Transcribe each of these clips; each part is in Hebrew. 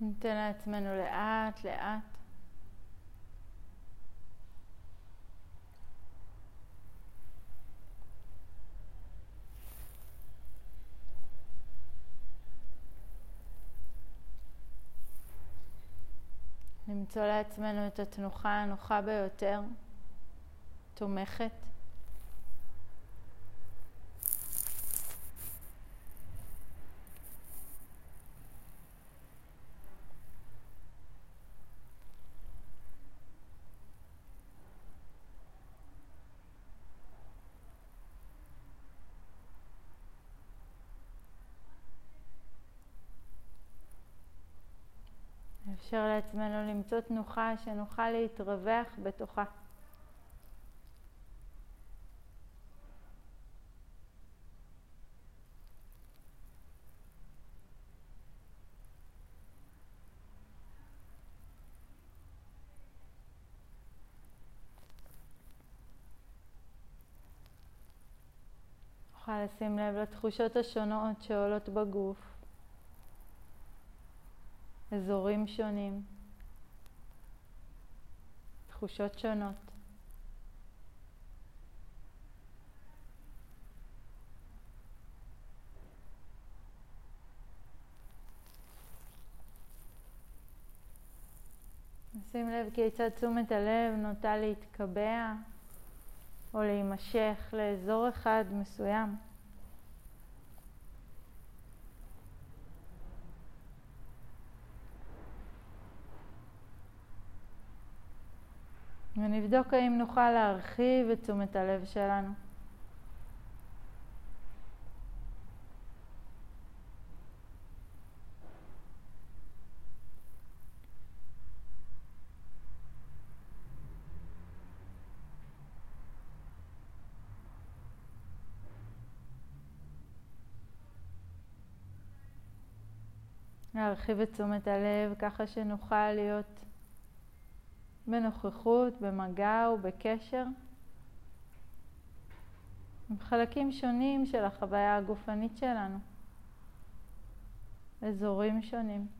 ניתן לעצמנו לאט לאט למצוא לעצמנו את התנוחה הנוחה ביותר, תומכת. נאפשר לעצמנו למצוא תנוחה שנוכל להתרווח בתוכה. נוכל לשים לב לתחושות השונות שעולות בגוף. אזורים שונים, תחושות שונות. שים לב כיצד תשומת הלב נוטה להתקבע או להימשך לאזור אחד מסוים. ונבדוק האם נוכל להרחיב את תשומת הלב שלנו. להרחיב את תשומת הלב ככה שנוכל להיות בנוכחות, במגע ובקשר עם חלקים שונים של החוויה הגופנית שלנו, אזורים שונים.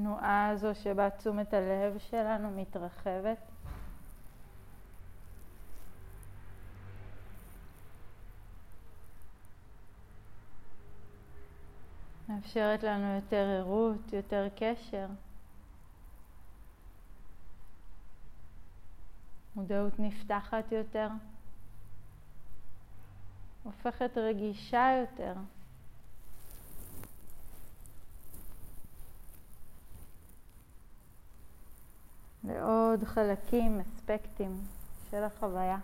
התנועה הזו שבה תשומת הלב שלנו מתרחבת. מאפשרת לנו יותר ערות, יותר קשר. מודעות נפתחת יותר, הופכת רגישה יותר. לעוד חלקים, אספקטים של החוויה.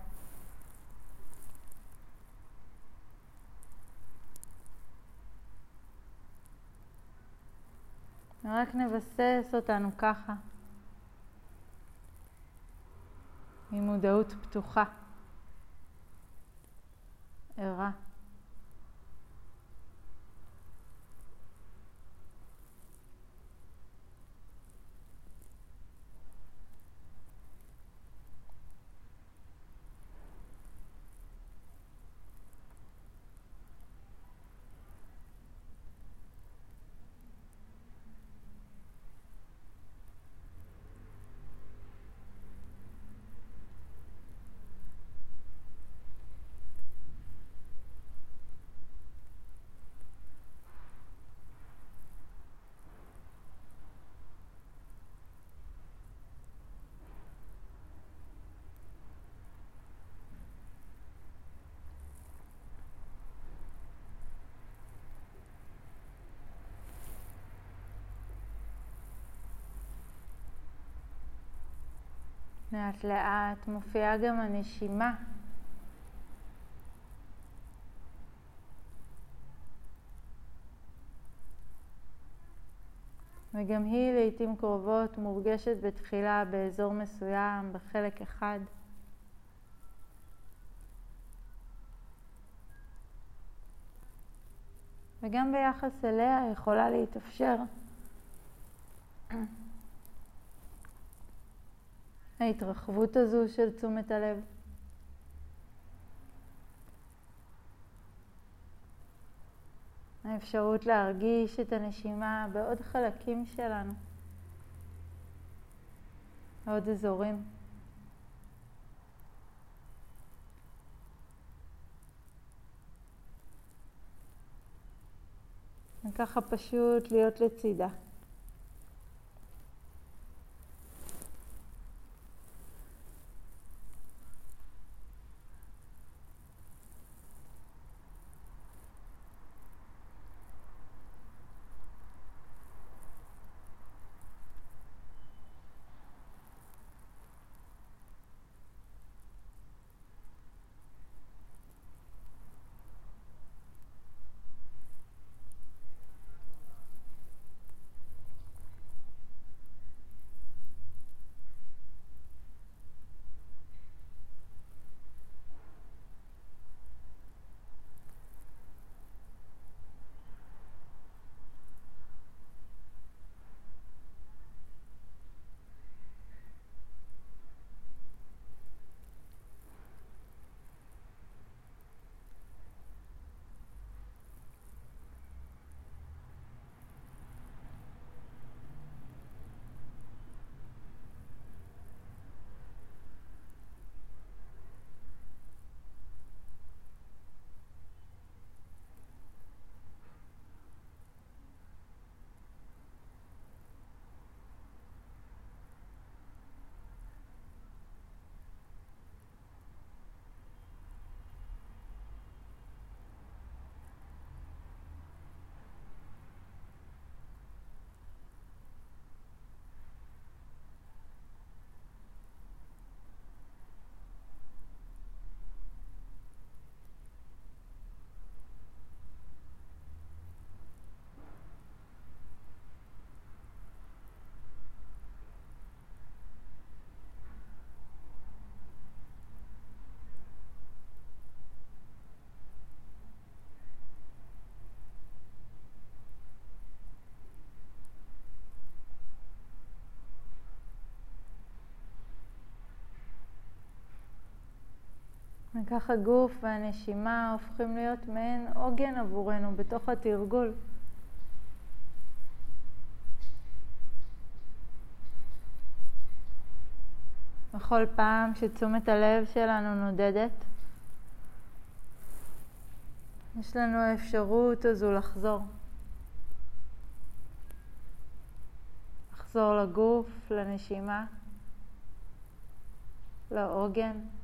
רק נבסס אותנו ככה, עם מודעות פתוחה, ערה. לאט לאט מופיעה גם הנשימה. וגם היא לעיתים קרובות מורגשת בתחילה באזור מסוים, בחלק אחד. וגם ביחס אליה יכולה להתאפשר ההתרחבות הזו של תשומת הלב. האפשרות להרגיש את הנשימה בעוד חלקים שלנו, בעוד אזורים. וככה פשוט להיות לצידה. וכך הגוף והנשימה הופכים להיות מעין עוגן עבורנו בתוך התרגול. בכל פעם שתשומת הלב שלנו נודדת, יש לנו האפשרות הזו לחזור. לחזור לגוף, לנשימה, לעוגן.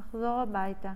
לחזור הביתה.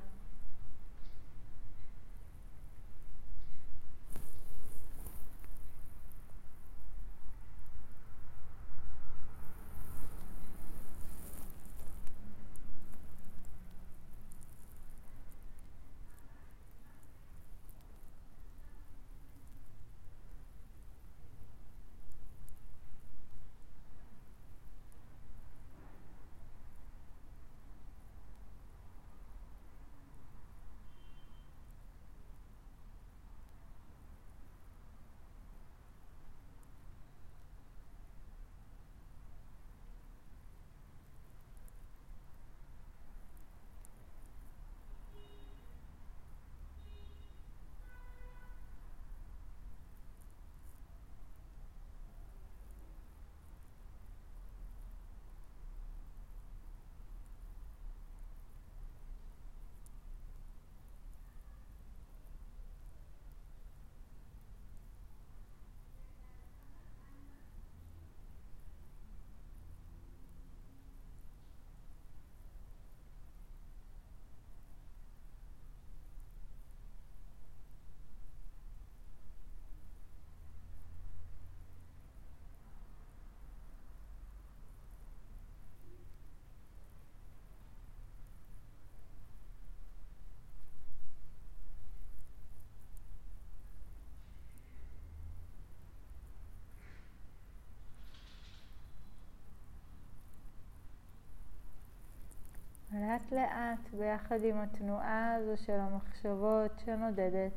לאט ביחד עם התנועה הזו של המחשבות שנודדת.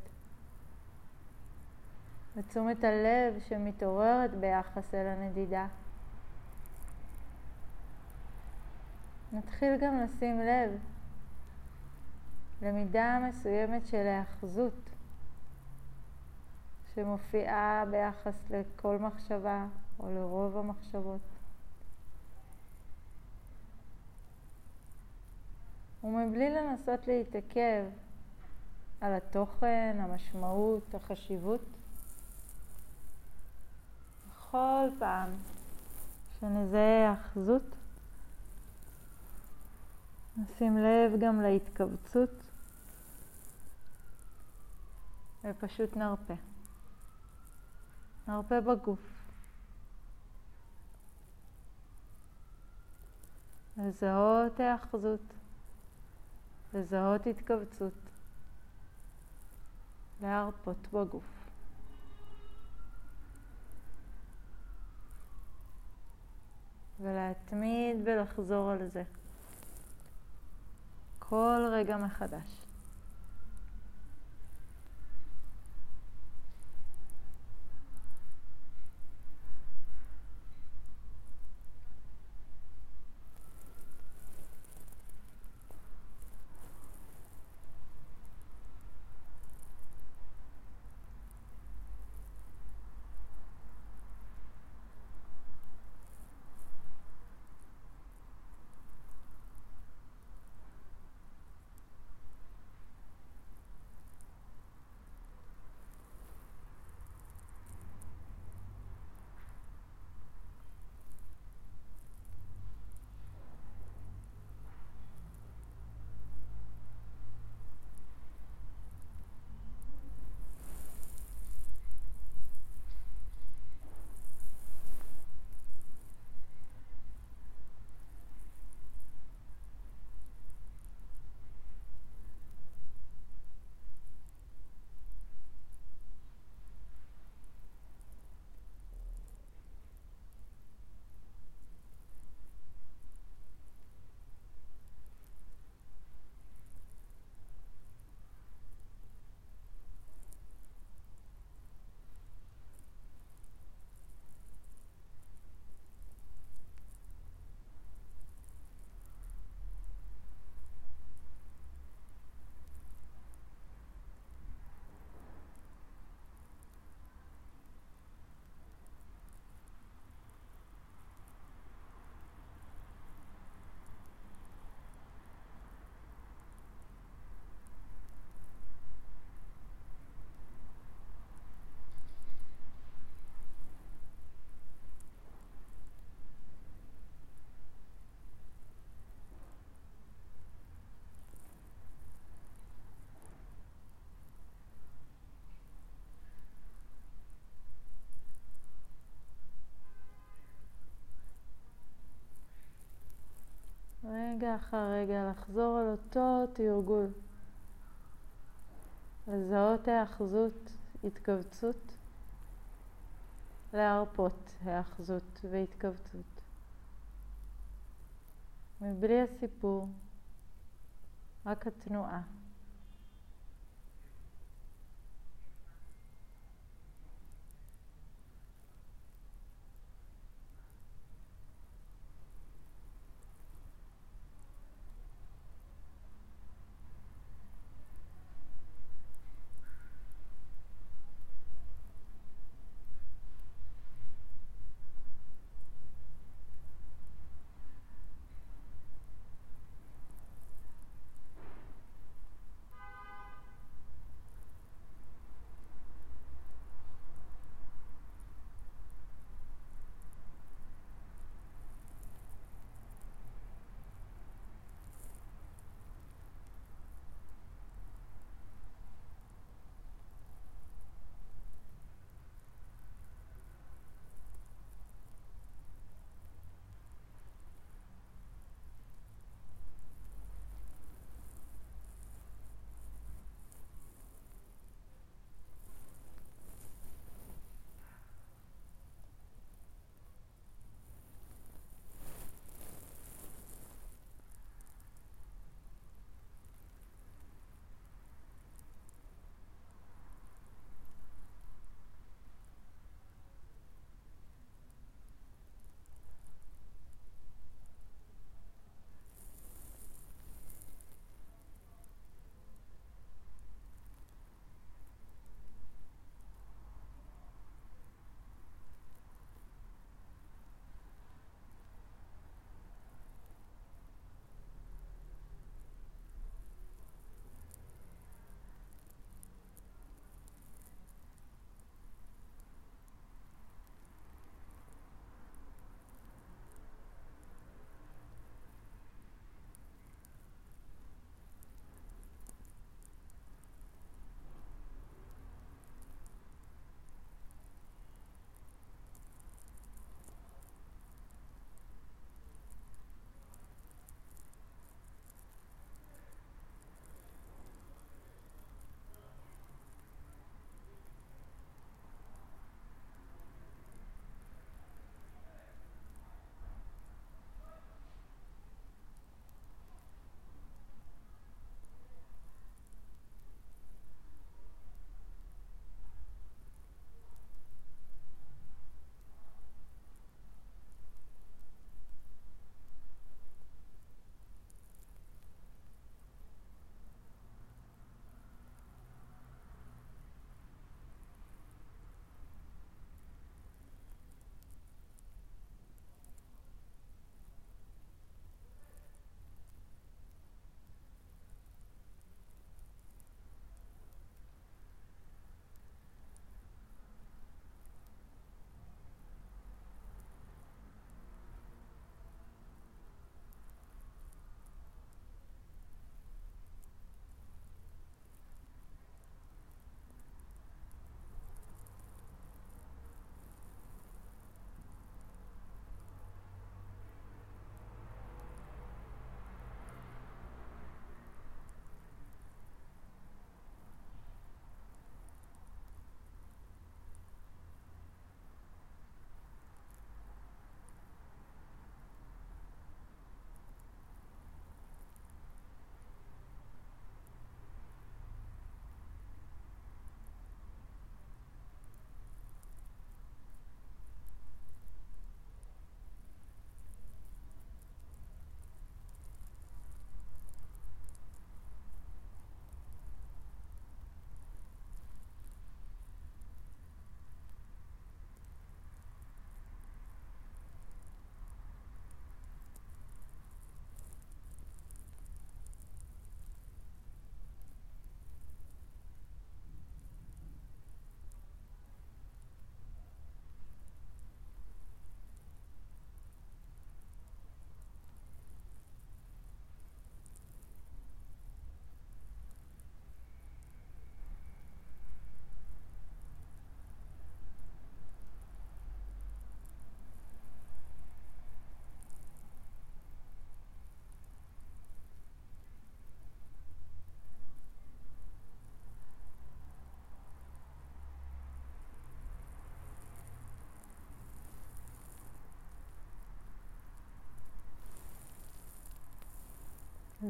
ותשומת הלב שמתעוררת ביחס אל הנדידה. נתחיל גם לשים לב למידה מסוימת של היאחזות שמופיעה ביחס לכל מחשבה או לרוב המחשבות. ומבלי לנסות להתעכב על התוכן, המשמעות, החשיבות, בכל פעם שנזהה אחזות, נשים לב גם להתכווצות ופשוט נרפה. נרפה בגוף. לזהות היאחזות, לזהות התכווצות, להרפות בגוף. ולהתמיד ולחזור על זה כל רגע מחדש. אחר רגע לחזור על אותו תרגול. לזהות היאחזות, התכווצות, להרפות היאחזות והתכווצות. מבלי הסיפור, רק התנועה.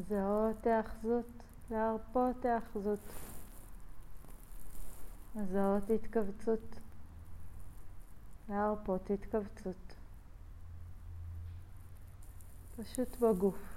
לזהות האחזות, להרפות האחזות. לזהות התכווצות, להרפות התכווצות. פשוט בגוף.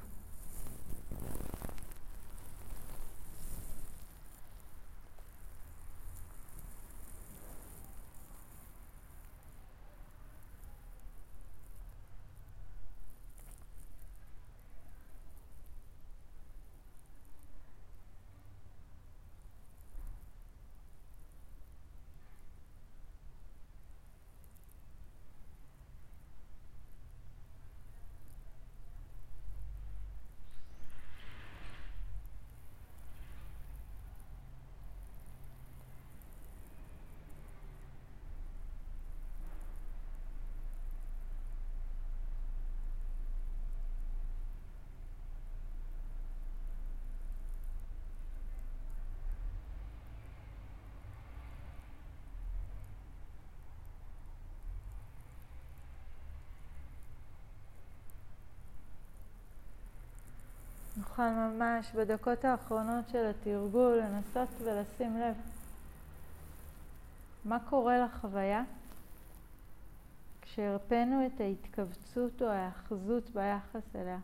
נוכל ממש בדקות האחרונות של התרגול לנסות ולשים לב מה קורה לחוויה כשהרפאנו את ההתכווצות או ההאחזות ביחס אליה.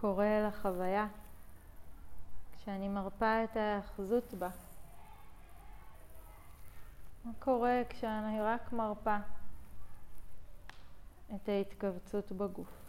קורה לחוויה כשאני מרפה את ההאחזות בה. מה קורה כשאני רק מרפה את ההתכווצות בגוף.